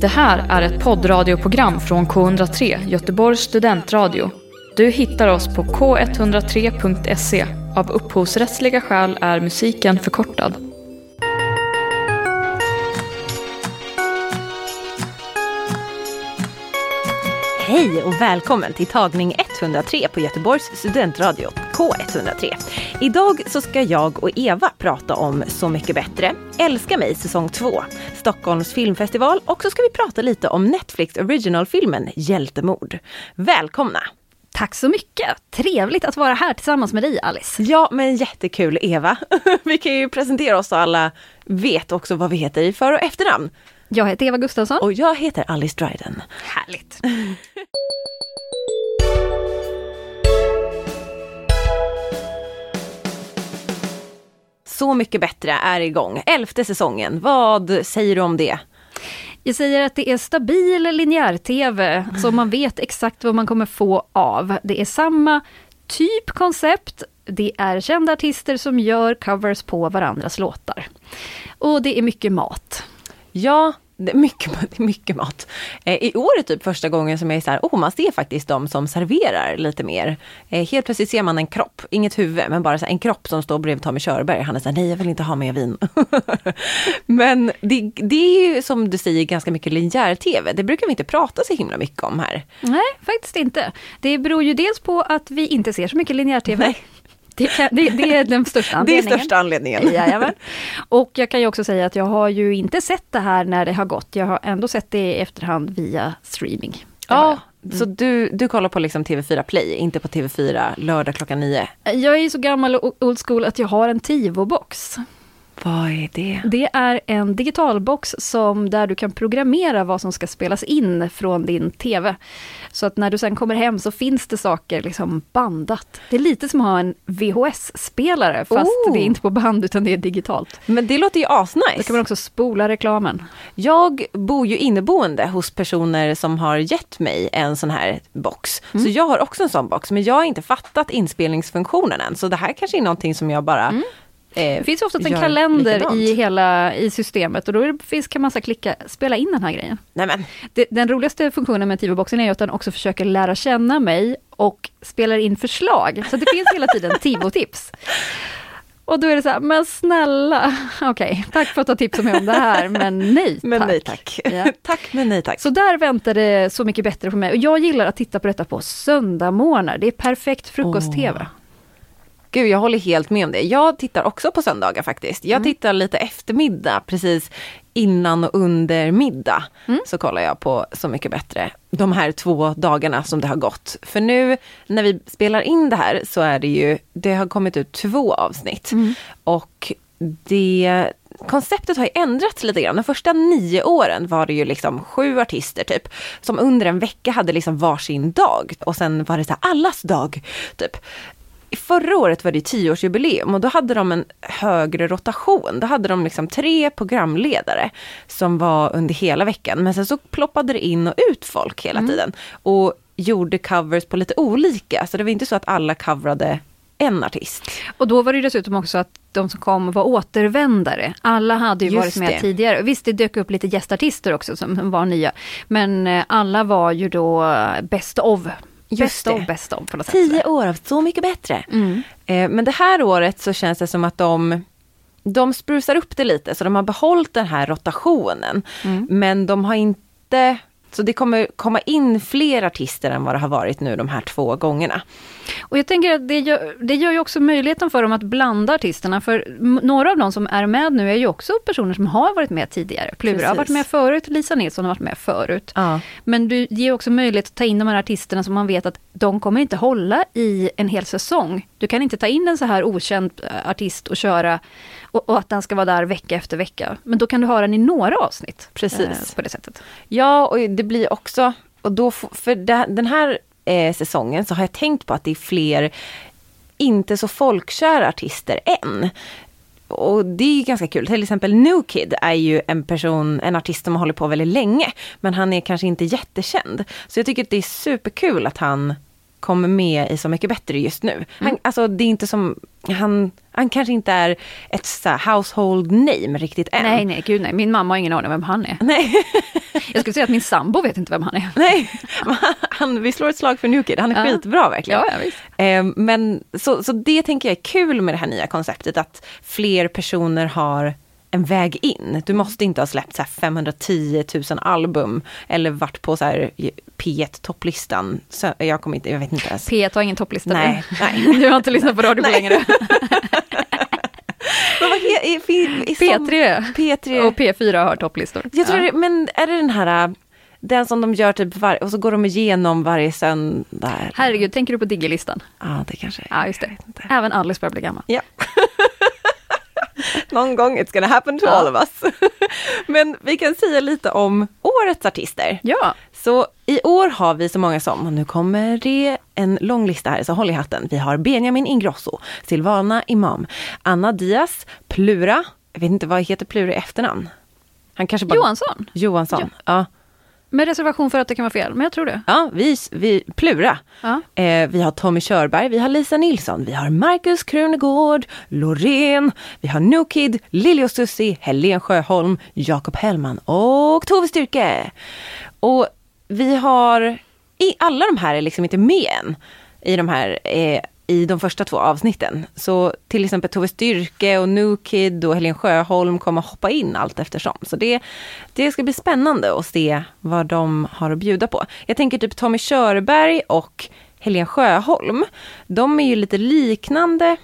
Det här är ett poddradioprogram från K103, Göteborgs studentradio. Du hittar oss på k103.se. Av upphovsrättsliga skäl är musiken förkortad. Hej och välkommen till tagning 103 på Göteborgs studentradio K103. Idag så ska jag och Eva prata om Så mycket bättre, Älska mig säsong 2, Stockholms filmfestival och så ska vi prata lite om Netflix originalfilmen Hjältemord. Välkomna! Tack så mycket! Trevligt att vara här tillsammans med dig Alice. Ja men jättekul Eva! vi kan ju presentera oss så alla vet också vad vi heter i för och efternamn. Jag heter Eva Gustafsson. Och jag heter Alice Dryden. Härligt! Så mycket bättre är igång. Elfte säsongen. Vad säger du om det? Jag säger att det är stabil linjär-tv, så man vet exakt vad man kommer få av. Det är samma typ koncept, det är kända artister som gör covers på varandras låtar. Och det är mycket mat. Ja, det är mycket, mycket mat. Eh, I år är typ första gången som jag är så här, oh man ser faktiskt de som serverar lite mer. Eh, helt plötsligt ser man en kropp, inget huvud, men bara en kropp som står bredvid Tommy Körberg. Han är så här, nej jag vill inte ha mer vin. men det, det är ju som du säger ganska mycket linjär-tv. Det brukar vi inte prata så himla mycket om här. Nej, faktiskt inte. Det beror ju dels på att vi inte ser så mycket linjär-tv. Det, kan, det, det, är den största anledningen. Det är största anledningen. Jajamän. Och jag kan ju också säga att jag har ju inte sett det här när det har gått. Jag har ändå sett det i efterhand via streaming. Ja, mm. så du, du kollar på liksom TV4 Play, inte på TV4 lördag klockan nio? Jag är så gammal och old school att jag har en Tivo-box. Vad är det? Det är en digitalbox som, där du kan programmera vad som ska spelas in från din TV. Så att när du sen kommer hem så finns det saker liksom bandat. Det är lite som att ha en VHS-spelare fast oh. det är inte på band utan det är digitalt. Men det låter ju asnice. Då kan man också spola reklamen. Jag bor ju inneboende hos personer som har gett mig en sån här box. Mm. Så jag har också en sån box men jag har inte fattat inspelningsfunktionen än. Så det här kanske är någonting som jag bara mm Eh, det finns oftast en kalender likadant. i hela i systemet och då finns, kan man så klicka, spela in den här grejen. Nämen. Det, den roligaste funktionen med Tivo-boxen är att den också försöker lära känna mig och spelar in förslag. Så det finns hela tiden Tivo-tips. Och då är det så här, men snälla, okej, okay, tack för att du har tipsat mig om det här, men nej tack. Men nej tack. Ja. tack men nej tack. Så där väntar det Så mycket bättre på mig. Och jag gillar att titta på detta på söndagmorgnar, det är perfekt frukost-tv. Oh. Gud, jag håller helt med om det. Jag tittar också på söndagar faktiskt. Jag mm. tittar lite eftermiddag, precis innan och under middag. Mm. Så kollar jag på Så mycket bättre. De här två dagarna som det har gått. För nu när vi spelar in det här så är det ju, det har kommit ut två avsnitt. Mm. Och det konceptet har ju ändrats lite grann. De första nio åren var det ju liksom sju artister typ, som under en vecka hade liksom varsin dag. Och sen var det så här allas dag, typ förra året var det tioårsjubileum och då hade de en högre rotation. Då hade de liksom tre programledare som var under hela veckan. Men sen så ploppade det in och ut folk hela mm. tiden. Och gjorde covers på lite olika. Så det var inte så att alla coverade en artist. Och då var det dessutom också att de som kom var återvändare. Alla hade ju Just varit med det. tidigare. Visst, det dök upp lite gästartister också som var nya. Men eh, alla var ju då best of Just best det. of, best of på något Tio sätt. år av Så mycket bättre. Mm. Eh, men det här året så känns det som att de de sprusar upp det lite, så de har behållit den här rotationen. Mm. Men de har inte så det kommer komma in fler artister än vad det har varit nu de här två gångerna. Och jag tänker att det gör, det gör ju också möjligheten för dem att blanda artisterna, för några av de som är med nu är ju också personer som har varit med tidigare. Plura har varit med förut, Lisa Nilsson har varit med förut. Ja. Men du ger också möjlighet att ta in de här artisterna som man vet att de kommer inte hålla i en hel säsong. Du kan inte ta in en så här okänd eh, artist och köra och, och, att den ska vara där vecka efter vecka. Men då kan du ha den i några avsnitt. Precis. Eh, på det sättet. Ja, och det blir också, och då, för den här eh, säsongen så har jag tänkt på att det är fler inte så folkkära artister än. Och det är ganska kul. Till exempel New Kid är ju en person, en artist som har hållit på väldigt länge. Men han är kanske inte jättekänd. Så jag tycker att det är superkul att han kommer med i Så mycket bättre just nu. Han, mm. Alltså det är inte som han, han kanske inte är ett så household name riktigt än. Nej, nej, gud nej. Min mamma har ingen aning om vem han är. Nej. Jag skulle säga att min sambo vet inte vem han är. Nej, han, vi slår ett slag för New Kid. Han är ja. skitbra verkligen. Ja, ja, visst. Eh, men så, så det tänker jag är kul med det här nya konceptet, att fler personer har en väg in. Du måste inte ha släppt så 510 000 album eller varit på så P1 topplistan. Så jag kommer inte, jag vet inte ens. P1 har ingen topplista nej, nej. Du har inte lyssnat på radio på längre. Är, P3. P3 och P4 har topplistor. Jag tror ja. det, men är det den här den som de gör typ varje, och så går de igenom varje söndag. Herregud, tänker du på Diggelistan? Ja, det kanske Ja, just det. Även Alice börjar bli gammal. Ja. Någon gång it's gonna happen to ja. all of us. Men vi kan säga lite om årets artister. Ja. Så i år har vi så många som, och nu kommer det en lång lista här, så håll i hatten. Vi har Benjamin Ingrosso, Silvana Imam, Anna Diaz, Plura, jag vet inte vad heter Plura i efternamn? Han kanske bara... Johansson. Johansson, ja. ja. Med reservation för att det kan vara fel, men jag tror det. Ja, vi, vi Plura. Ja. Eh, vi har Tommy Körberg, vi har Lisa Nilsson, vi har Markus Krunegård, Loreen, vi har New Kid, Lili och Susie, Helen Sjöholm, Jakob Hellman och Tove Styrke. Och vi har, i, alla de här är liksom inte med än i de här eh, i de första två avsnitten. Så till exempel Tove Styrke och Newkid och Helen Sjöholm kommer hoppa in allt eftersom. Så det, det ska bli spännande att se vad de har att bjuda på. Jag tänker typ Tommy Körberg och Helen Sjöholm. De är ju lite liknande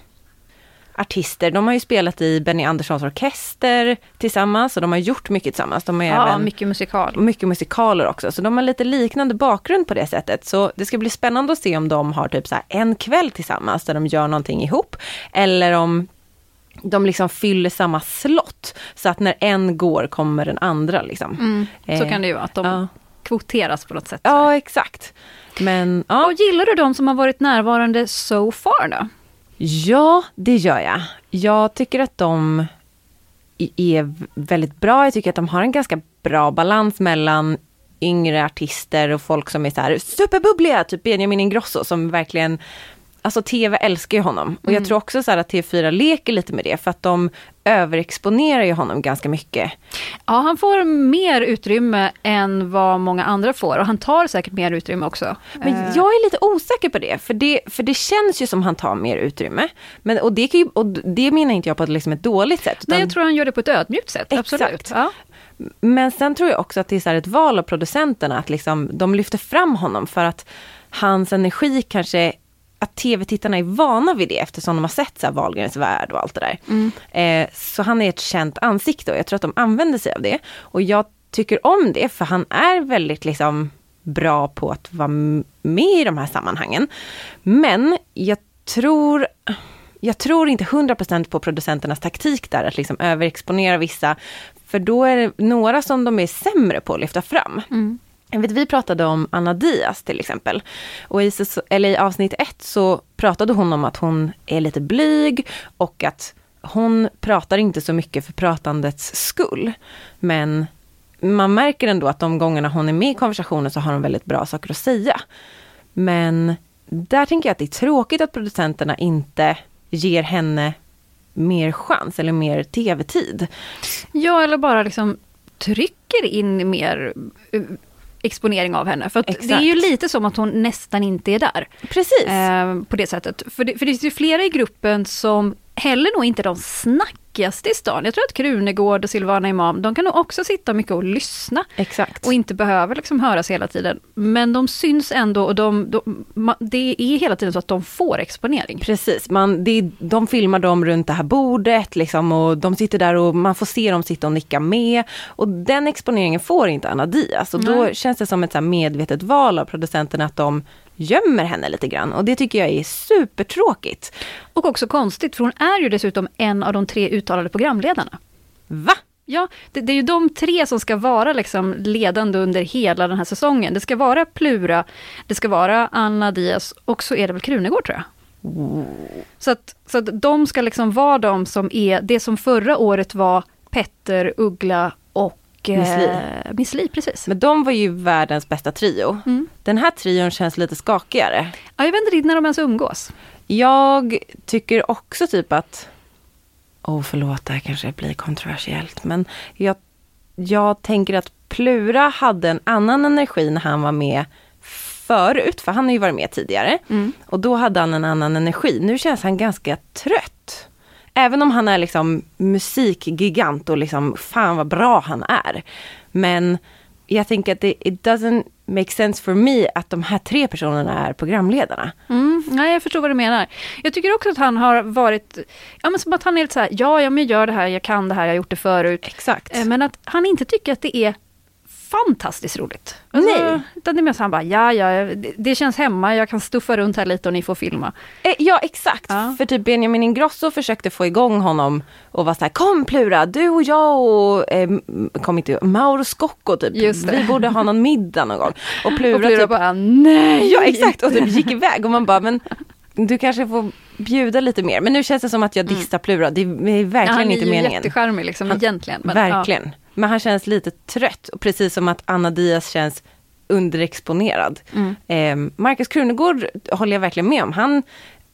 artister. De har ju spelat i Benny Anderssons orkester tillsammans och de har gjort mycket tillsammans. De har ja, även mycket musikal. Mycket musikaler också. Så de har lite liknande bakgrund på det sättet. Så det ska bli spännande att se om de har typ så en kväll tillsammans där de gör någonting ihop. Eller om de liksom fyller samma slott. Så att när en går kommer den andra. Liksom. Mm, så eh, kan det ju vara, att de ja. kvoteras på något sätt. Ja, exakt. Men, ja. Och gillar du de som har varit närvarande so far då? Ja, det gör jag. Jag tycker att de är väldigt bra. Jag tycker att de har en ganska bra balans mellan yngre artister och folk som är så här superbubbliga, typ Benjamin Ingrosso som verkligen Alltså TV älskar ju honom och jag mm. tror också så att TV4 leker lite med det för att de överexponerar ju honom ganska mycket. Ja, han får mer utrymme än vad många andra får och han tar säkert mer utrymme också. Men eh. jag är lite osäker på det, för det, för det känns ju som han tar mer utrymme. Men, och, det kan ju, och det menar inte jag på ett, liksom ett dåligt sätt. Utan... Nej, jag tror han gör det på ett ödmjukt sätt, Exakt. absolut. Ja. Men sen tror jag också att det är ett val av producenterna, att liksom, de lyfter fram honom för att hans energi kanske att tv-tittarna är vana vid det eftersom de har sett så här Wahlgrens värld och allt det där. Mm. Eh, så han är ett känt ansikte och jag tror att de använder sig av det. Och jag tycker om det för han är väldigt liksom bra på att vara med i de här sammanhangen. Men jag tror jag tror inte 100% på producenternas taktik där, att liksom överexponera vissa. För då är det några som de är sämre på att lyfta fram. Mm. Jag vet, vi pratade om Anna Diaz till exempel. Och i, eller i avsnitt ett så pratade hon om att hon är lite blyg och att hon pratar inte så mycket för pratandets skull. Men man märker ändå att de gångerna hon är med i konversationen så har hon väldigt bra saker att säga. Men där tänker jag att det är tråkigt att producenterna inte ger henne mer chans eller mer tv-tid. Ja, eller bara liksom trycker in mer eh, exponering av henne. För det är ju lite som att hon nästan inte är där. Precis. Eh, på det sättet. För det, för det finns ju flera i gruppen som heller nog inte de snackigaste i stan. Jag tror att Krunegård och Silvana Imam, de kan nog också sitta mycket och lyssna. Exakt. Och inte behöver liksom höras hela tiden. Men de syns ändå och de, de, det är hela tiden så att de får exponering. Precis, man, det, de filmar dem runt det här bordet liksom, och de sitter där och man får se dem sitta och nicka med. Och den exponeringen får inte Anna Diaz. Och då känns det som ett så medvetet val av producenterna att de gömmer henne lite grann och det tycker jag är supertråkigt. Och också konstigt för hon är ju dessutom en av de tre uttalade programledarna. Va? Ja, det, det, är ju de tre som ska vara liksom ledande under hela den här säsongen. Det ska vara Plura, det ska vara Anna Diaz och så är det väl Krunegård tror jag. Mm. Så, att, så att de ska liksom vara de som är, det som förra året var Petter, Uggla och Miss Li. Eh, Miss Li, precis. Men de var ju världens bästa trio. Mm. Den här trion känns lite skakigare. Ja, jag vet inte när de ens umgås. Jag tycker också typ att, oh förlåt det här kanske blir kontroversiellt, men jag, jag tänker att Plura hade en annan energi när han var med förut, för han har ju varit med tidigare. Mm. Och då hade han en annan energi. Nu känns han ganska trött. Även om han är liksom musikgigant och liksom fan vad bra han är. Men jag tänker att det it doesn't make sense for me att de här tre personerna är programledarna. Mm, nej, jag förstår vad du menar. Jag tycker också att han har varit, ja men som att han är lite så här, ja, men jag gör det här, jag kan det här, jag har gjort det förut. Exakt. Eh, men att han inte tycker att det är fantastiskt roligt. Alltså, Nej. Utan det är mer så han bara, ja, ja, det, det, känns hemma, jag kan stuffa runt här lite och ni får filma. Eh, ja exakt, ja. för typ Benjamin Ingrosso försökte få igång honom och var så här, kom Plura, du och jag och, eh, kom inte, Mauro Scocco typ, vi borde ha någon middag någon gång. Och Plura, och Plura typ, bara, nej! Ja exakt, och typ gick iväg och man bara, men du kanske får bjuda lite mer. Men nu känns det som att jag mm. Plura, det är verkligen ja, inte meningen. Han är ju jättecharmig liksom, egentligen. Men, verkligen. Ja. Men han känns lite trött, precis som att Anna Diaz känns underexponerad. Mm. Eh, Markus Krunegård håller jag verkligen med om. Han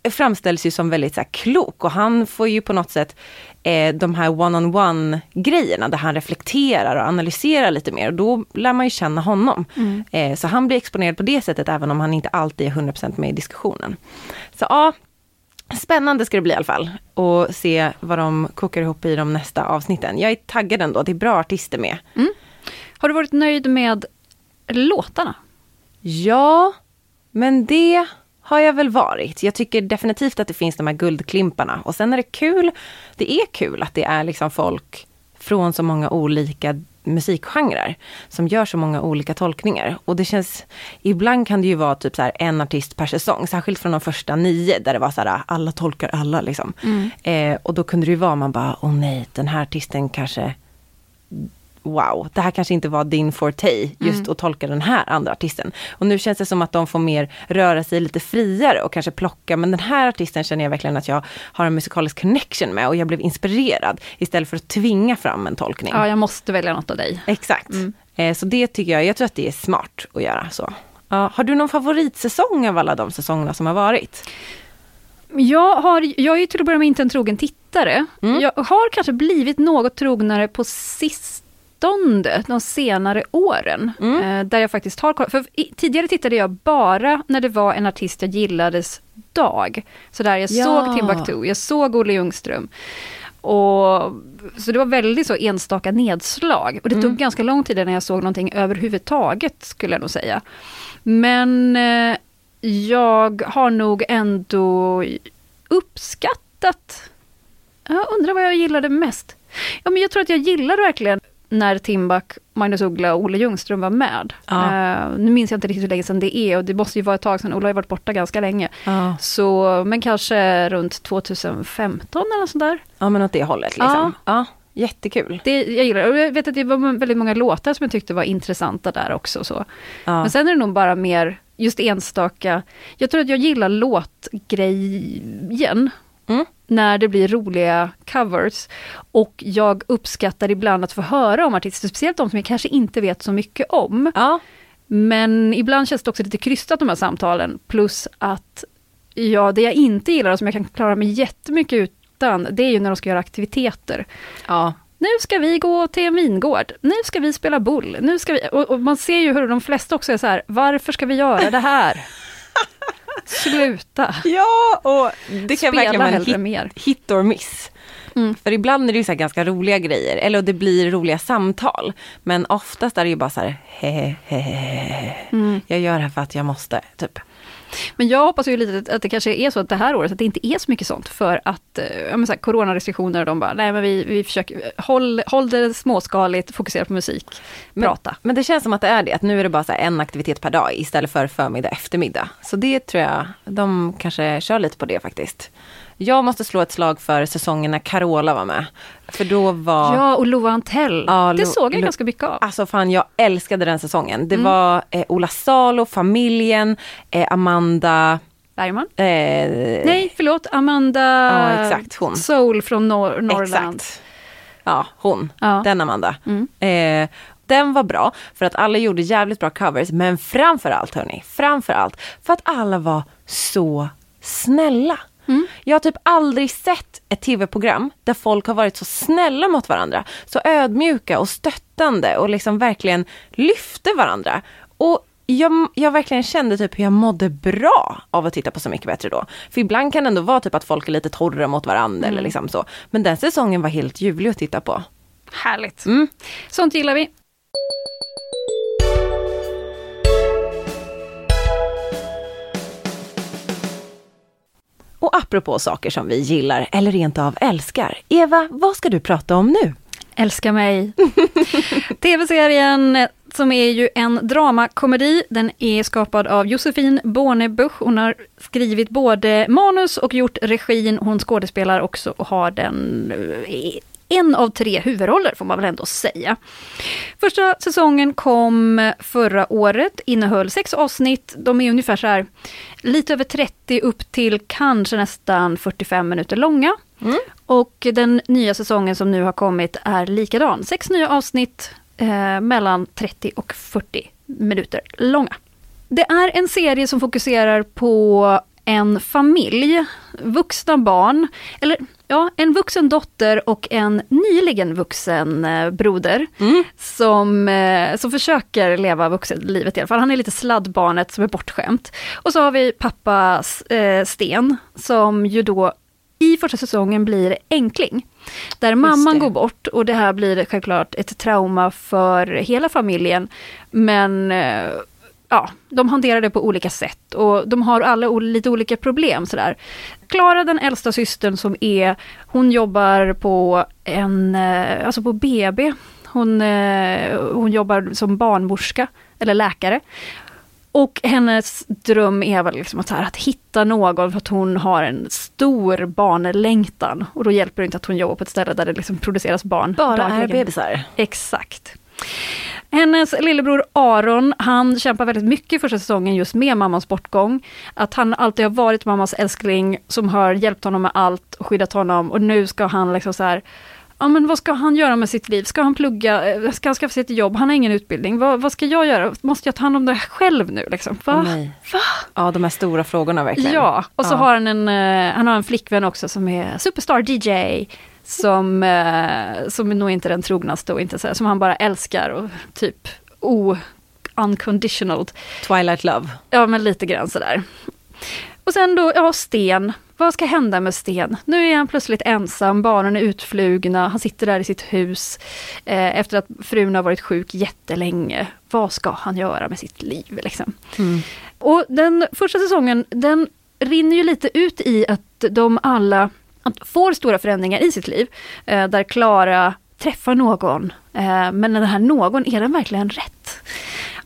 framställs ju som väldigt så här, klok och han får ju på något sätt eh, de här one-on-one grejerna där han reflekterar och analyserar lite mer och då lär man ju känna honom. Mm. Eh, så han blir exponerad på det sättet även om han inte alltid är 100% med i diskussionen. Så ja, Spännande ska det bli i alla fall. Och se vad de kokar ihop i de nästa avsnitten. Jag är taggad ändå, det är bra artister med. Mm. Har du varit nöjd med låtarna? Ja, men det har jag väl varit. Jag tycker definitivt att det finns de här guldklimparna. Och sen är det kul, det är kul att det är liksom folk från så många olika musikgenrer som gör så många olika tolkningar. Och det känns, ibland kan det ju vara typ så en artist per säsong, särskilt från de första nio där det var så här alla tolkar alla liksom. Mm. Eh, och då kunde det ju vara man bara, åh nej, den här artisten kanske wow, det här kanske inte var din forte, just mm. att tolka den här andra artisten. Och nu känns det som att de får mer röra sig lite friare och kanske plocka, men den här artisten känner jag verkligen att jag har en musikalisk connection med och jag blev inspirerad istället för att tvinga fram en tolkning. Ja, jag måste välja något av dig. Exakt. Mm. Eh, så det tycker jag, jag tror att det är smart att göra så. Ja, har du någon favoritsäsong av alla de säsongerna som har varit? Jag, har, jag är ju till att börja med inte en trogen tittare. Mm. Jag har kanske blivit något trognare på sist sistone, de senare åren, mm. eh, där jag faktiskt har kollat. För tidigare tittade jag bara när det var en artist jag gillades dag. Så där jag ja. såg Timbuktu, jag såg Olle Ljungström. Och, så det var väldigt så enstaka nedslag. Och det mm. tog ganska lång tid innan jag såg någonting överhuvudtaget, skulle jag nog säga. Men eh, jag har nog ändå uppskattat... Jag undrar vad jag gillade mest. Ja, men jag tror att jag gillade verkligen när Timbuk, Magnus Uggla och Olle Ljungström var med. Ja. Uh, nu minns jag inte riktigt hur länge sedan det är och det måste ju vara ett tag sedan, Olle har ju varit borta ganska länge. Ja. Så, men kanske runt 2015 eller sånt där. Ja men åt det hållet liksom. Ja. Jättekul. Det, jag gillar och jag vet att det var väldigt många låtar som jag tyckte var intressanta där också. Så. Men sen är det nog bara mer just enstaka, jag tror att jag gillar låtgrejen. Mm när det blir roliga covers. Och jag uppskattar ibland att få höra om artister, speciellt de som jag kanske inte vet så mycket om. Ja. Men ibland känns det också lite krystat de här samtalen, plus att ja, det jag inte gillar och som jag kan klara mig jättemycket utan, det är ju när de ska göra aktiviteter. Ja. Nu ska vi gå till en vingård, nu ska vi spela boll, nu ska vi... Och, och man ser ju hur de flesta också är så här, varför ska vi göra det här? Sluta! Ja, och det kan Spela verkligen vara en hit, mer. hit or miss. Mm. För ibland är det så ganska roliga grejer, eller det blir roliga samtal. Men oftast är det ju bara så här, hehehe, mm. jag gör det här för att jag måste, typ. Men jag hoppas ju lite att det kanske är så att det här året, att det inte är så mycket sånt, för att eh, ja, men så här, coronarestriktioner, de bara, nej men vi, vi försöker, håll, håll det småskaligt, fokusera på musik, men, prata. Men det känns som att det är det, att nu är det bara en aktivitet per dag istället för förmiddag, eftermiddag. Så det tror jag, de kanske kör lite på det faktiskt. Jag måste slå ett slag för säsongen när Carola var med. För då var... Ja, och Lova Antell. Ja, det såg jag Lo ganska mycket av. Alltså fan, jag älskade den säsongen. Det mm. var eh, Ola Salo, familjen, eh, Amanda... Bergman? Eh, Nej, förlåt, Amanda ja, exakt, hon. Soul från Nor Norrland. Exakt. Ja, hon. Ja. Den Amanda. Mm. Eh, den var bra för att alla gjorde jävligt bra covers men framförallt hörni, framförallt för att alla var så snälla. Mm. Jag har typ aldrig sett ett tv-program där folk har varit så snälla mot varandra. Så ödmjuka och stöttande och liksom verkligen lyfter varandra. Och jag, jag verkligen kände typ hur jag mådde bra av att titta på Så mycket bättre då. För ibland kan det ändå vara typ att folk är lite torra mot varandra mm. eller liksom så. Men den säsongen var helt ljuvlig att titta på. Härligt. Mm. Sånt gillar vi. Och apropå saker som vi gillar eller rent av älskar. Eva, vad ska du prata om nu? Älska mig. TV-serien som är ju en dramakomedi. Den är skapad av Josefin Bornebusch. Hon har skrivit både manus och gjort regin. Hon skådespelar också och har den eh, en av tre huvudroller får man väl ändå säga. Första säsongen kom förra året, innehöll sex avsnitt. De är ungefär så här lite över 30 upp till kanske nästan 45 minuter långa. Mm. Och den nya säsongen som nu har kommit är likadan. Sex nya avsnitt eh, mellan 30 och 40 minuter långa. Det är en serie som fokuserar på en familj, vuxna barn, eller ja, en vuxen dotter och en nyligen vuxen eh, broder mm. som, eh, som försöker leva vuxenlivet i alla fall. Han är lite sladdbarnet som är bortskämt. Och så har vi pappa eh, Sten som ju då i första säsongen blir enkling. Där mamman går bort och det här blir självklart ett trauma för hela familjen. Men eh, ja, de hanterar det på olika sätt och de har alla lite olika problem sådär. Klara, den äldsta systern som är, hon jobbar på en, eh, alltså på BB. Hon, eh, hon jobbar som barnmorska eller läkare. Och hennes dröm är väl liksom att, här, att hitta någon för att hon har en stor barnlängtan. Och då hjälper det inte att hon jobbar på ett ställe där det liksom produceras barn. Bara dagligen. är bebisar? Exakt. Hennes lillebror Aron, han kämpar väldigt mycket första säsongen just med mammans bortgång. Att han alltid har varit mammas älskling som har hjälpt honom med allt och skyddat honom och nu ska han liksom så här ja men vad ska han göra med sitt liv? Ska han plugga? Eh, ska han skaffa sig ett jobb? Han har ingen utbildning. Vad, vad ska jag göra? Måste jag ta hand om det själv nu? Liksom? Va? Oh, Va? Ja, de här stora frågorna verkligen. Ja, och så ja. har han en, uh, han har en flickvän också som är superstar DJ. Som, uh, som är nog inte den trognaste och inte så här, som han bara älskar och typ o unconditional. Twilight love. Ja, men lite grann sådär. Och sen då, ja, Sten. Vad ska hända med Sten? Nu är han plötsligt ensam, barnen är utflugna, han sitter där i sitt hus eh, efter att frun har varit sjuk jättelänge. Vad ska han göra med sitt liv? Liksom? Mm. Och den första säsongen, den rinner ju lite ut i att de alla får stora förändringar i sitt liv. Eh, där Klara träffar någon, eh, men den här någon, är den verkligen rätt?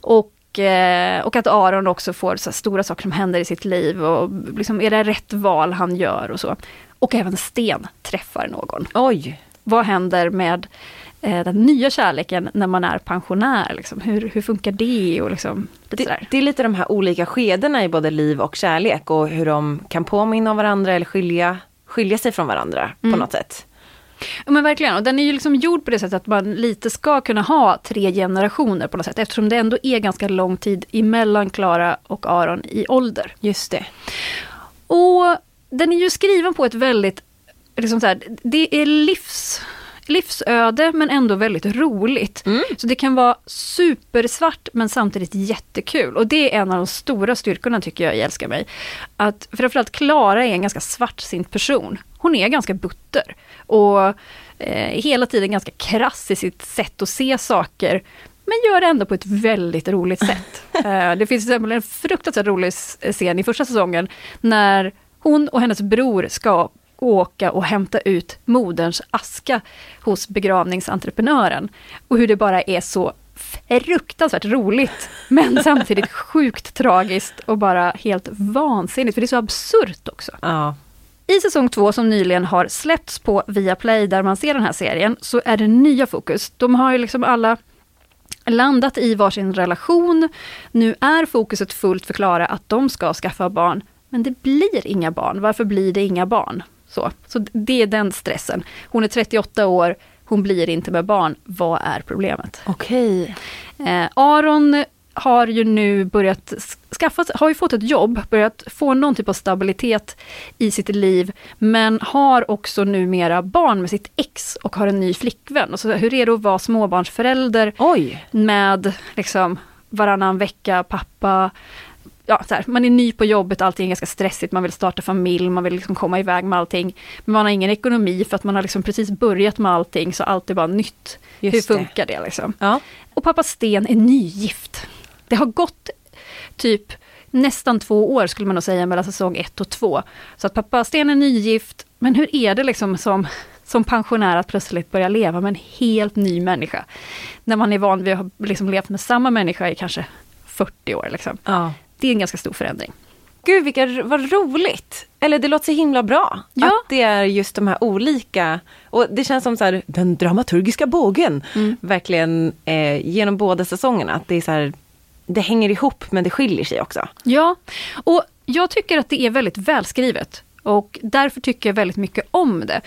Och Eh, och att Aron också får så stora saker som händer i sitt liv och liksom är det rätt val han gör och så. Och även Sten träffar någon. Oj! Vad händer med den nya kärleken när man är pensionär? Liksom? Hur, hur funkar det? Och liksom, det, det, är lite de här olika skedena i både liv och kärlek och hur de kan påminna om varandra eller skilja, skilja sig från varandra mm. på något sätt. Ja men verkligen, och den är ju liksom gjord på det sättet att man lite ska kunna ha tre generationer på något sätt, eftersom det ändå är ganska lång tid emellan Klara och Aron i ålder. Just det. Och den är ju skriven på ett väldigt, liksom så här, det är livs livsöde men ändå väldigt roligt. Mm. Så det kan vara supersvart men samtidigt jättekul. Och det är en av de stora styrkorna tycker jag i Älskar mig. Att framförallt Klara är en ganska svartsint person. Hon är ganska butter och eh, hela tiden ganska krass i sitt sätt att se saker. Men gör det ändå på ett väldigt roligt sätt. eh, det finns till exempel en fruktansvärt rolig scen i första säsongen när hon och hennes bror ska åka och hämta ut moderns aska hos begravningsentreprenören. Och hur det bara är så fruktansvärt roligt, men samtidigt sjukt tragiskt och bara helt vansinnigt, för det är så absurt också. Ja. I säsong två som nyligen har släppts på Viaplay, där man ser den här serien, så är det nya fokus. De har ju liksom alla landat i varsin relation. Nu är fokuset fullt förklara att de ska skaffa barn, men det blir inga barn. Varför blir det inga barn? Så, så det är den stressen. Hon är 38 år, hon blir inte med barn. Vad är problemet? Okej. Eh, Aron har ju nu börjat skaffat, har ju fått ett jobb, börjat få någon typ av stabilitet i sitt liv, men har också numera barn med sitt ex och har en ny flickvän. Och så hur är det att vara småbarnsförälder Oj. med liksom varannan vecka pappa, ja, så här, man är ny på jobbet, allting är ganska stressigt, man vill starta familj, man vill liksom komma iväg med allting. Men man har ingen ekonomi för att man har liksom precis börjat med allting, så allt är bara nytt. Just Hur funkar det, det liksom? Ja. Och pappa Sten är nygift. Det har gått typ nästan två år skulle man nog säga mellan säsong ett och två. Så att pappa Sten är nygift, men hur är det liksom som, som pensionär att plötsligt börja leva med en helt ny människa? När man är van vid att ha liksom levt med samma människa i kanske 40 år. Liksom. Ja. Det är en ganska stor förändring. Gud vilka, vad roligt! Eller det låter så himla bra. Ja. Att det är just de här olika, och det känns som så här, den dramaturgiska bågen, mm. verkligen eh, genom båda säsongerna. Att det är så här, det hänger ihop men det skiljer sig också. Ja, och jag tycker att det är väldigt välskrivet. Och därför tycker jag väldigt mycket om det.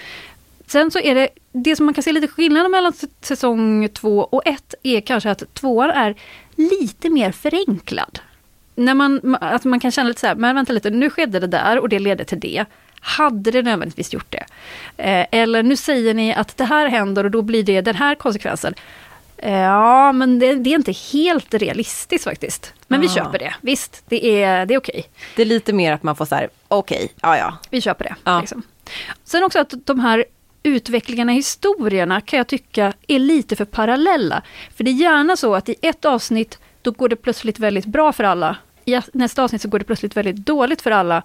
Sen så är det, det som man kan se lite skillnad mellan säsong två och ett är kanske att tvåan är lite mer förenklad när man, att man kan känna lite så här, men vänta lite, nu skedde det där och det ledde till det. Hade det nödvändigtvis gjort det? Eh, eller nu säger ni att det här händer och då blir det den här konsekvensen. Eh, ja, men det, det, är inte helt realistiskt faktiskt. Men ah. vi köper det, visst, det är, det är okej. Okay. Det är lite mer att man får så här, okej, okay, ja ja. Vi köper det. Ja. Liksom. Sen också att de här utvecklingarna i historierna kan jag tycka är lite för parallella. För det är gärna så att i ett avsnitt då går det plötsligt väldigt bra för alla i nästa avsnitt så går det plötsligt väldigt dåligt för alla.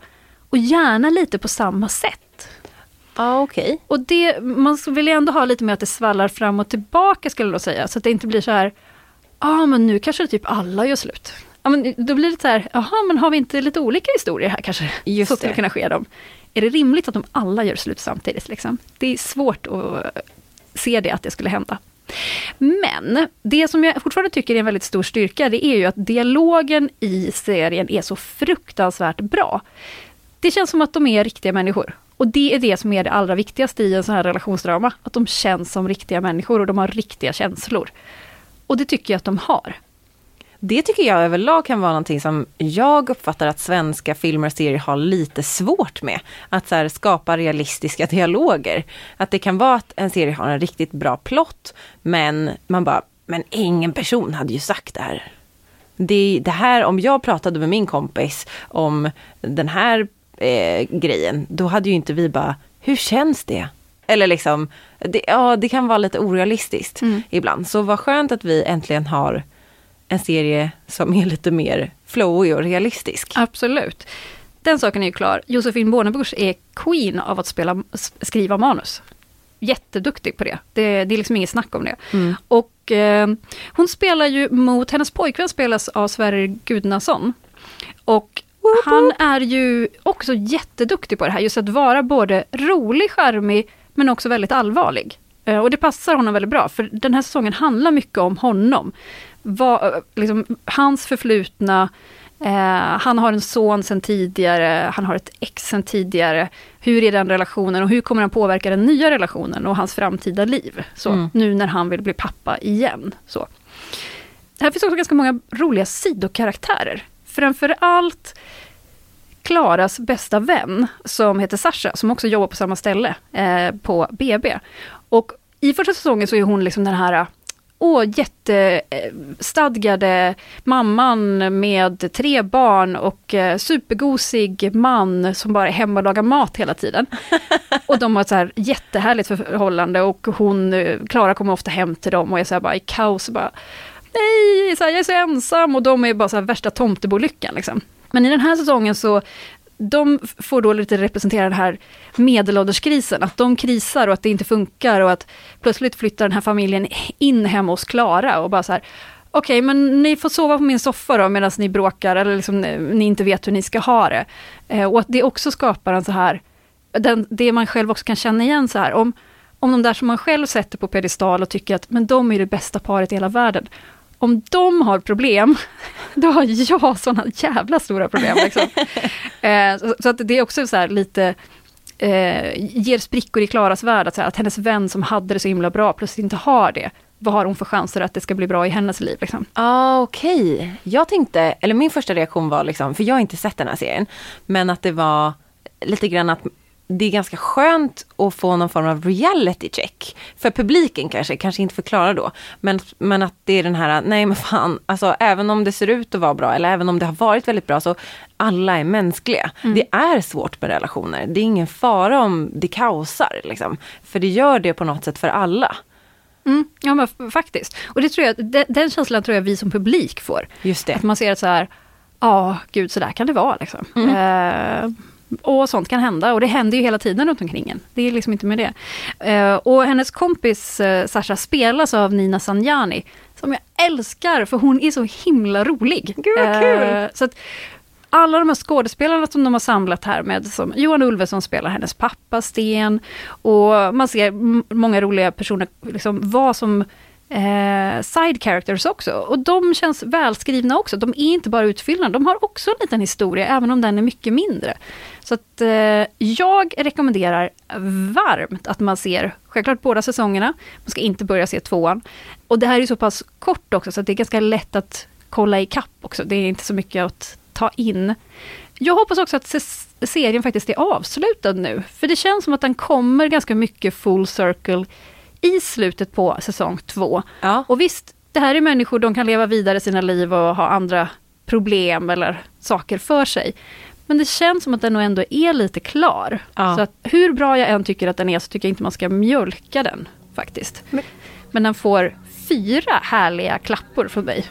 Och gärna lite på samma sätt. Ja, okej. Okay. Och det, man vill ju ändå ha lite mer att det svallar fram och tillbaka skulle jag säga. Så att det inte blir så här, ja ah, men nu kanske typ alla gör slut. Ja, men då blir det så här, jaha men har vi inte lite olika historier här kanske? Just så skulle det kunna ske dem. Är det rimligt att de alla gör slut samtidigt? Liksom? Det är svårt att se det, att det skulle hända. Men det som jag fortfarande tycker är en väldigt stor styrka, det är ju att dialogen i serien är så fruktansvärt bra. Det känns som att de är riktiga människor. Och det är det som är det allra viktigaste i en sån här relationsdrama. Att de känns som riktiga människor och de har riktiga känslor. Och det tycker jag att de har. Det tycker jag överlag kan vara någonting som jag uppfattar att svenska filmer och serier har lite svårt med. Att så här, skapa realistiska dialoger. Att det kan vara att en serie har en riktigt bra plott men man bara, men ingen person hade ju sagt det här. Det, det här, om jag pratade med min kompis om den här eh, grejen, då hade ju inte vi bara, hur känns det? Eller liksom, det, ja det kan vara lite orealistiskt mm. ibland. Så vad skönt att vi äntligen har en serie som är lite mer flowig och realistisk. Absolut. Den saken är ju klar. Josefin Bornebusch är queen av att spela, skriva manus. Jätteduktig på det. Det, det är liksom inget snack om det. Mm. Och eh, hon spelar ju mot, hennes pojkvän spelas av Sverrir Gudnason. Och han är ju också jätteduktig på det här, just att vara både rolig, charmig, men också väldigt allvarlig. Eh, och det passar honom väldigt bra, för den här säsongen handlar mycket om honom vad, liksom, hans förflutna, eh, han har en son sen tidigare, han har ett ex sen tidigare. Hur är den relationen och hur kommer han påverka den nya relationen och hans framtida liv? Så, mm. Nu när han vill bli pappa igen. Så. Här finns också ganska många roliga sidokaraktärer. Framförallt Klaras bästa vän, som heter Sasha, som också jobbar på samma ställe, eh, på BB. Och i första säsongen så är hon liksom den här åh, jättestadgade mamman med tre barn och eh, supergosig man som bara är hemma och lagar mat hela tiden. och de har ett så här jättehärligt förhållande och hon, eh, Klara kommer ofta hem till dem och är så här bara i kaos. Och bara, Nej, så här, jag är så ensam och de är bara så värsta tomtebolyckan. Liksom. Men i den här säsongen så de får då lite representera den här medelålderskrisen, att de krisar och att det inte funkar och att plötsligt flyttar den här familjen in hemma hos Klara och bara så här Okej, okay, men ni får sova på min soffa då medan ni bråkar eller liksom, eh, ni inte vet hur ni ska ha det. Eh, och att det också skapar en så här, den, det man själv också kan känna igen så här, om, om de där som man själv sätter på pedestal och tycker att men de är det bästa paret i hela världen om de har problem, då har jag sådana jävla stora problem. Liksom. eh, så, så, att det är också så lite, eh, ger sprickor i Klaras värld, att, att hennes vän som hade det så himla bra plötsligt inte har det. vad har hon för chanser att det ska bli bra i hennes liv? Liksom. Ah, Okej, okay. jag tänkte, eller min första reaktion var liksom, för jag har inte sett den här serien, men att det var lite grann att det är ganska skönt att få någon form av reality check. För publiken kanske, kanske inte förklarar då. Men, men att det är den här, nej men fan, alltså även om det ser ut att vara bra eller även om det har varit väldigt bra så alla är mänskliga. Mm. Det är svårt med relationer. Det är ingen fara om det kaosar liksom. För det gör det på något sätt för alla. Mm, ja men faktiskt. Och det tror jag, den, den känslan tror jag vi som publik får. Just det. Att man ser att så här, ja gud så där kan det vara liksom. Mm. Eh, och sånt kan hända och det händer ju hela tiden runt omkring en. Det är liksom inte med det. Uh, och hennes kompis uh, Sasha spelas av Nina Sanjani, som jag älskar för hon är så himla rolig. Gud vad kul! Uh, så att, alla de här skådespelarna som de har samlat här med, som Johan Ulveson spelar hennes pappa Sten, och man ser många roliga personer, liksom vad som eh, side characters också. Och de känns välskrivna också. De är inte bara utfyllnad, de har också en liten historia, även om den är mycket mindre. Så att eh, jag rekommenderar varmt att man ser, självklart båda säsongerna, man ska inte börja se tvåan. Och det här är så pass kort också, så det är ganska lätt att kolla i kapp också. Det är inte så mycket att ta in. Jag hoppas också att serien faktiskt är avslutad nu, för det känns som att den kommer ganska mycket full circle i slutet på säsong två. Ja. Och visst, det här är människor, de kan leva vidare sina liv och ha andra problem eller saker för sig. Men det känns som att den nog ändå är lite klar. Ja. Så att hur bra jag än tycker att den är så tycker jag inte man ska mjölka den faktiskt. Men, Men den får fyra härliga klappor från mig.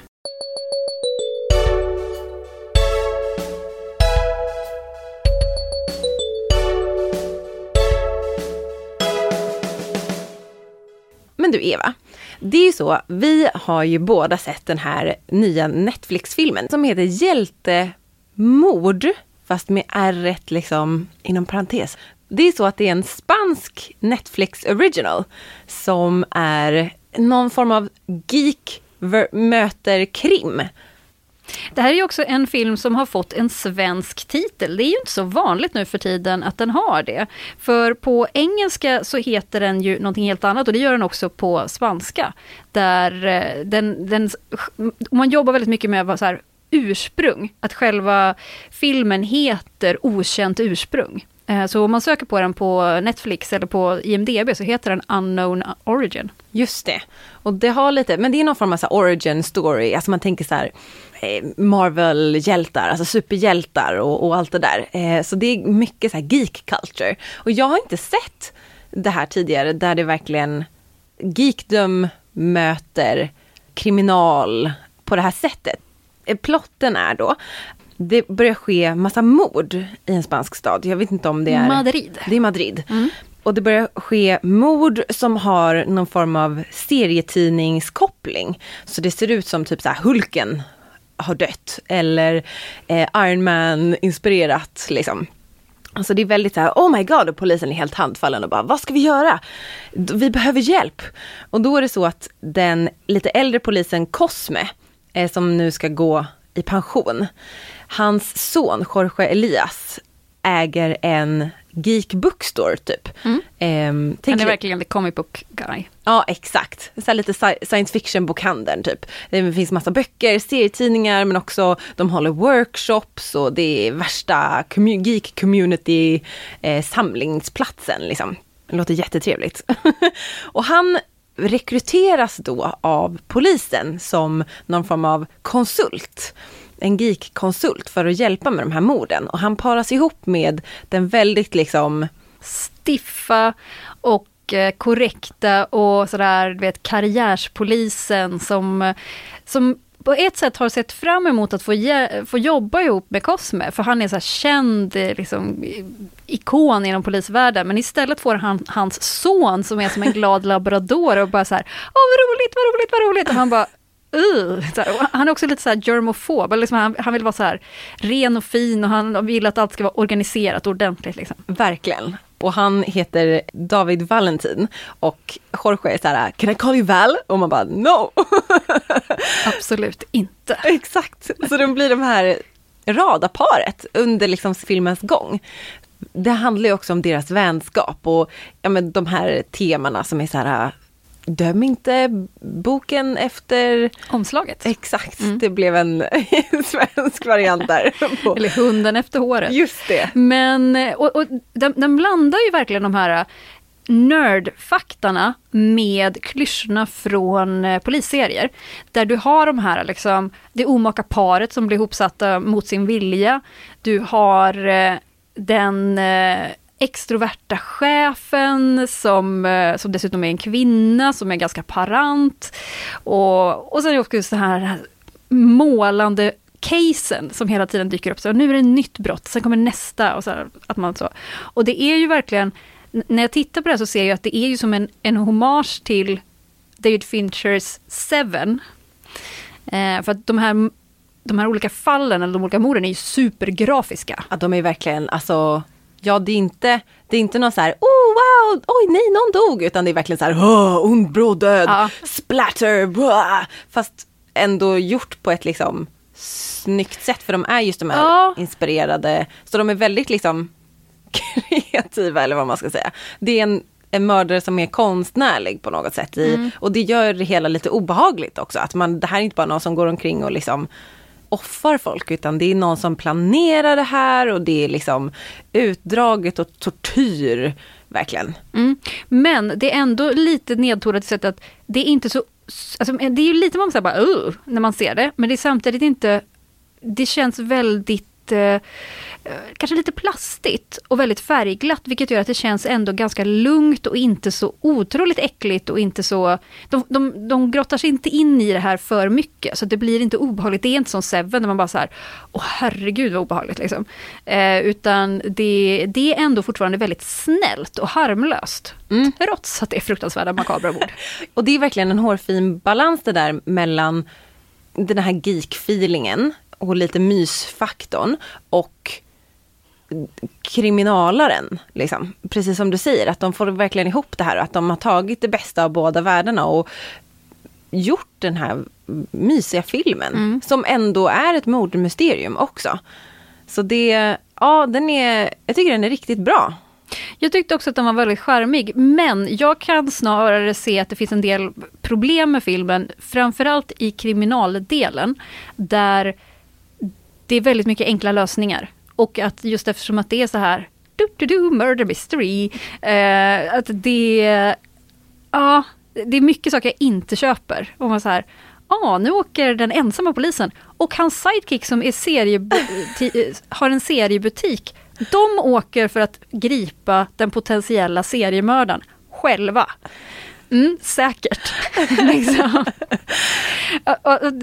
Men du Eva, det är ju så, vi har ju båda sett den här nya Netflix-filmen som heter Hjältemord, fast med r liksom inom parentes. Det är så att det är en spansk Netflix original som är någon form av geek möter krim. Det här är ju också en film som har fått en svensk titel. Det är ju inte så vanligt nu för tiden att den har det. För på engelska så heter den ju någonting helt annat och det gör den också på spanska. Där eh, den, den, man jobbar väldigt mycket med så här, ursprung, att själva filmen heter Okänt ursprung. Eh, så om man söker på den på Netflix eller på IMDB så heter den Unknown Origin. Just det. Och det har lite, men det är någon form av så origin story, alltså man tänker så här eh, Marvel-hjältar, alltså superhjältar och, och, allt det där. Eh, så det är mycket så här geek culture. Och jag har inte sett det här tidigare där det verkligen geekdom möter kriminal på det här sättet. Plotten är då det börjar ske massa mord i en spansk stad. Jag vet inte om det är... Madrid. Det är Madrid. Mm. Och det börjar ske mord som har någon form av serietidningskoppling. Så det ser ut som typ så här Hulken har dött eller eh, Iron Man inspirerat liksom. Alltså det är väldigt så här, oh my god, och polisen är helt handfallen och bara, vad ska vi göra? Vi behöver hjälp. Och då är det så att den lite äldre polisen Cosme, eh, som nu ska gå i pension, hans son Jorge Elias äger en geek bookstore typ. Mm. Um, Han är verkligen the comic book guy. Ja exakt, så lite science fiction bokhandeln typ. Det finns massa böcker, serietidningar men också de håller workshops och det är värsta geek community eh, samlingsplatsen liksom. Det låter jättetrevligt. och han rekryteras då av polisen som någon form av konsult en geek-konsult för att hjälpa med de här morden. Och han paras ihop med den väldigt liksom stiffa och eh, korrekta och sådär, du vet, karriärspolisen som, som på ett sätt har sett fram emot att få, få jobba ihop med Cosme, för han är så känd eh, liksom, ikon inom polisvärlden, men istället får han hans son som är som en glad labrador och bara så här, åh vad roligt, vad roligt, vad roligt, och han bara Uh, här, han är också lite så här germofob, liksom han, han, vill vara så här ren och fin och han vill att allt ska vara organiserat ordentligt. Liksom. Verkligen. Och han heter David Valentin och Jorge är så här, can I call you Val? Och man bara no! Absolut inte. Exakt, så de blir de här radarparet under liksom filmens gång. Det handlar ju också om deras vänskap och ja, men de här temana som är så här döm inte boken efter omslaget. Exakt, mm. det blev en svensk variant där. Eller hunden efter håret. Just det. Men, och, och den, den blandar ju verkligen de här nördfaktarna med klyschorna från eh, polisserier. Där du har de här, liksom, det omaka paret som blir ihopsatta mot sin vilja. Du har eh, den extroverta chefen som, eh, som dessutom är en kvinna som är ganska parant. Och, och sen också så här målande casen som hela tiden dyker upp. Så nu är det ett nytt brott, sen kommer nästa. Och, så här, att man så. och det är ju verkligen, när jag tittar på det här så ser jag att det är ju som en, en hommage till David Finchers Seven. Eh, för att de här, de här olika fallen, eller de olika morden, är ju supergrafiska. Ja, de är verkligen, alltså Ja, det är inte, det är inte någon så här, oh wow, oj nej, någon dog, utan det är verkligen så här, oh, ond bro död, ja. splatter, blah. fast ändå gjort på ett liksom snyggt sätt, för de är just de här ja. inspirerade, så de är väldigt liksom kreativa eller vad man ska säga. Det är en, en mördare som är konstnärlig på något sätt i, mm. och det gör det hela lite obehagligt också, att man, det här är inte bara någon som går omkring och liksom offar folk utan det är någon som planerar det här och det är liksom utdraget och tortyr. Verkligen. Mm. Men det är ändå lite nedtonat i sättet att det är inte så Alltså, det är ju lite man säger bara uh, när man ser det, men det är samtidigt inte Det känns väldigt eh, kanske lite plastigt och väldigt färgglatt, vilket gör att det känns ändå ganska lugnt och inte så otroligt äckligt och inte så... De, de, de grottar sig inte in i det här för mycket, så det blir inte obehagligt. Det är inte som Seven, där man bara så här, åh herregud vad obehagligt liksom. Eh, utan det, det är ändå fortfarande väldigt snällt och harmlöst. Mm. Trots att det är fruktansvärda makabra mord. och det är verkligen en hårfin balans det där mellan den här geek-feelingen och lite mysfaktorn och kriminalaren. Liksom. Precis som du säger, att de får verkligen ihop det här att de har tagit det bästa av båda världarna och gjort den här mysiga filmen. Mm. Som ändå är ett mordmysterium också. Så det, ja den är, jag tycker den är riktigt bra. Jag tyckte också att den var väldigt charmig, men jag kan snarare se att det finns en del problem med filmen, framförallt i kriminaldelen, där det är väldigt mycket enkla lösningar. Och att just eftersom att det är så här du, du, du, murder mystery, eh, att det, ja, det är mycket saker jag inte köper. Och man så här, ja, nu åker den ensamma polisen och hans sidekick som är eh, har en seriebutik, de åker för att gripa den potentiella seriemördaren själva. Mm, säkert. liksom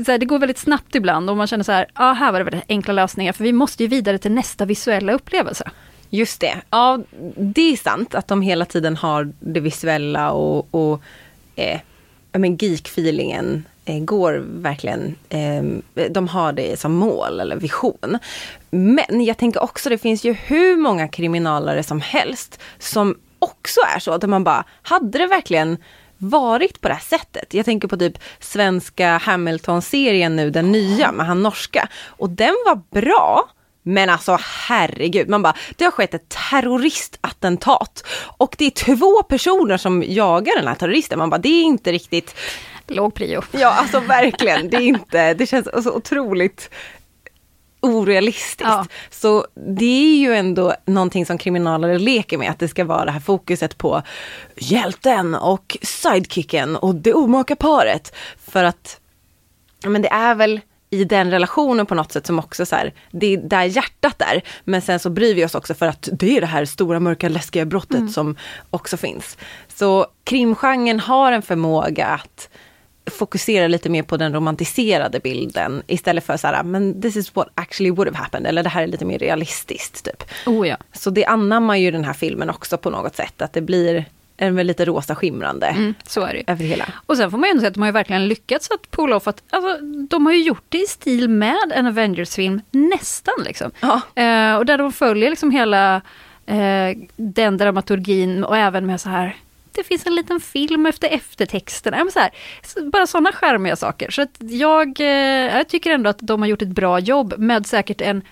det går väldigt snabbt ibland och man känner så här, ja här var det väldigt enkla lösningar för vi måste ju vidare till nästa visuella upplevelse. Just det, ja det är sant att de hela tiden har det visuella och, och eh, men geek-feelingen eh, går verkligen, eh, de har det som mål eller vision. Men jag tänker också det finns ju hur många kriminalare som helst som också är så, att man bara, hade det verkligen varit på det här sättet. Jag tänker på typ svenska Hamilton-serien nu, den nya med han norska. Och den var bra. Men alltså herregud, man bara, det har skett ett terroristattentat och det är två personer som jagar den här terroristen. Man bara, det är inte riktigt Låg prio. Ja, alltså verkligen. Det är inte, det känns så otroligt orealistiskt. Ja. Så det är ju ändå någonting som kriminalare leker med, att det ska vara det här fokuset på hjälten och sidekicken och det omaka paret. För att, men det är väl i den relationen på något sätt som också så här, det är där hjärtat är. Men sen så bryr vi oss också för att det är det här stora mörka läskiga brottet mm. som också finns. Så krimgenren har en förmåga att fokusera lite mer på den romantiserade bilden istället för så här, men this is what actually would have happened, eller det här är lite mer realistiskt. Typ. Oh ja. Så det anammar ju den här filmen också på något sätt, att det blir en väl lite rosa skimrande. Mm, så är det över hela. Och sen får man ju ändå säga att de har ju verkligen lyckats att pulla off att, alltså, de har ju gjort det i stil med en Avengers-film, nästan liksom. Ja. Eh, och där de följer liksom hela eh, den dramaturgin och även med så här det finns en liten film efter eftertexterna. Så här, bara sådana skärmiga saker. Så att jag, eh, jag tycker ändå att de har gjort ett bra jobb med säkert en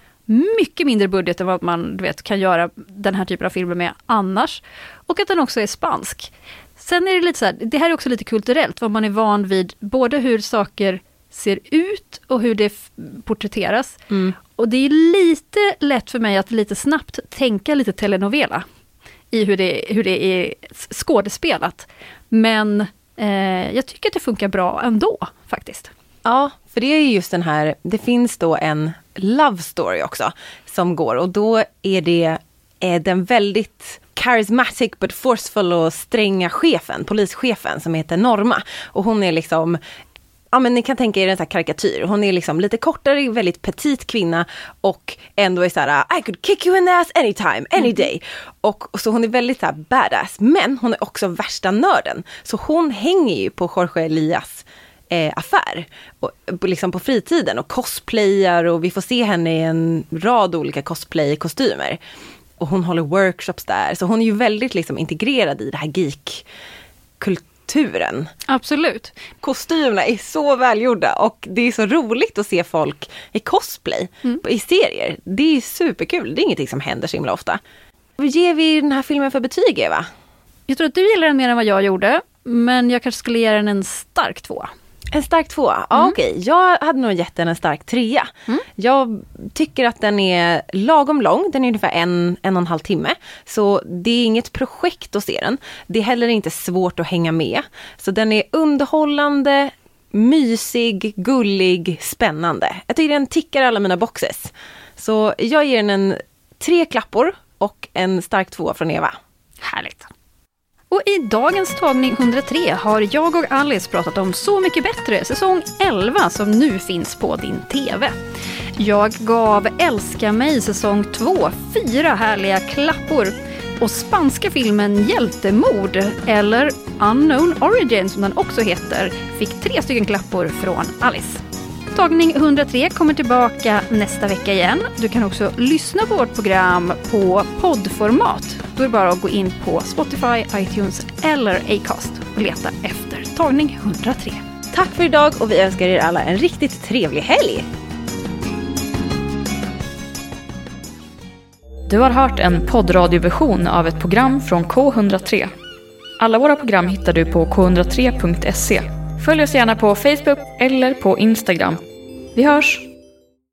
mycket mindre budget än vad man du vet, kan göra den här typen av filmer med annars. Och att den också är spansk. Sen är det lite så här, det här är också lite kulturellt, vad man är van vid, både hur saker ser ut och hur det porträtteras. Mm. Och det är lite lätt för mig att lite snabbt tänka lite telenovela i hur det, hur det är skådespelat. Men eh, jag tycker att det funkar bra ändå faktiskt. Ja, för det är just den här, det finns då en love story också som går och då är det är den väldigt charismatic but forceful och stränga chefen, polischefen som heter Norma. Och hon är liksom Ja men ni kan tänka er en sån här karikatyr. Hon är liksom lite kortare, väldigt petit kvinna och ändå är så här I could kick you in the ass anytime, any mm. day. Och, och, så hon är väldigt så här badass. Men hon är också värsta nörden. Så hon hänger ju på Jorge Elias eh, affär. Och, liksom på fritiden och cosplayar och vi får se henne i en rad olika cosplay-kostymer. Och hon håller workshops där. Så hon är ju väldigt liksom integrerad i det här geek-kulturen. Absolut. Kostymerna är så välgjorda och det är så roligt att se folk i cosplay mm. i serier. Det är superkul, det är ingenting som händer så himla ofta. Vad ger vi den här filmen för betyg Eva? Jag tror att du gillar den mer än vad jag gjorde, men jag kanske skulle ge den en stark tvåa. En stark tvåa, ja mm. okej. Okay. Jag hade nog gett den en stark trea. Mm. Jag tycker att den är lagom lång, den är ungefär en, en och en halv timme. Så det är inget projekt att se den. Det är heller inte svårt att hänga med. Så den är underhållande, mysig, gullig, spännande. Jag tycker den tickar alla mina boxes. Så jag ger den en tre klappor och en stark tvåa från Eva. Härligt. Och i dagens tagning 103 har jag och Alice pratat om Så mycket bättre, säsong 11 som nu finns på din TV. Jag gav Älska mig säsong 2 fyra härliga klappor och spanska filmen Hjältemord, eller Unknown Origin som den också heter, fick tre stycken klappor från Alice. Tagning 103 kommer tillbaka nästa vecka igen. Du kan också lyssna på vårt program på poddformat. Då är det bara att gå in på Spotify, iTunes eller Acast och leta efter tagning 103. Tack för idag och vi önskar er alla en riktigt trevlig helg! Du har hört en poddradioversion av ett program från K103. Alla våra program hittar du på k103.se Följ oss gärna på Facebook eller på Instagram. Vi hörs!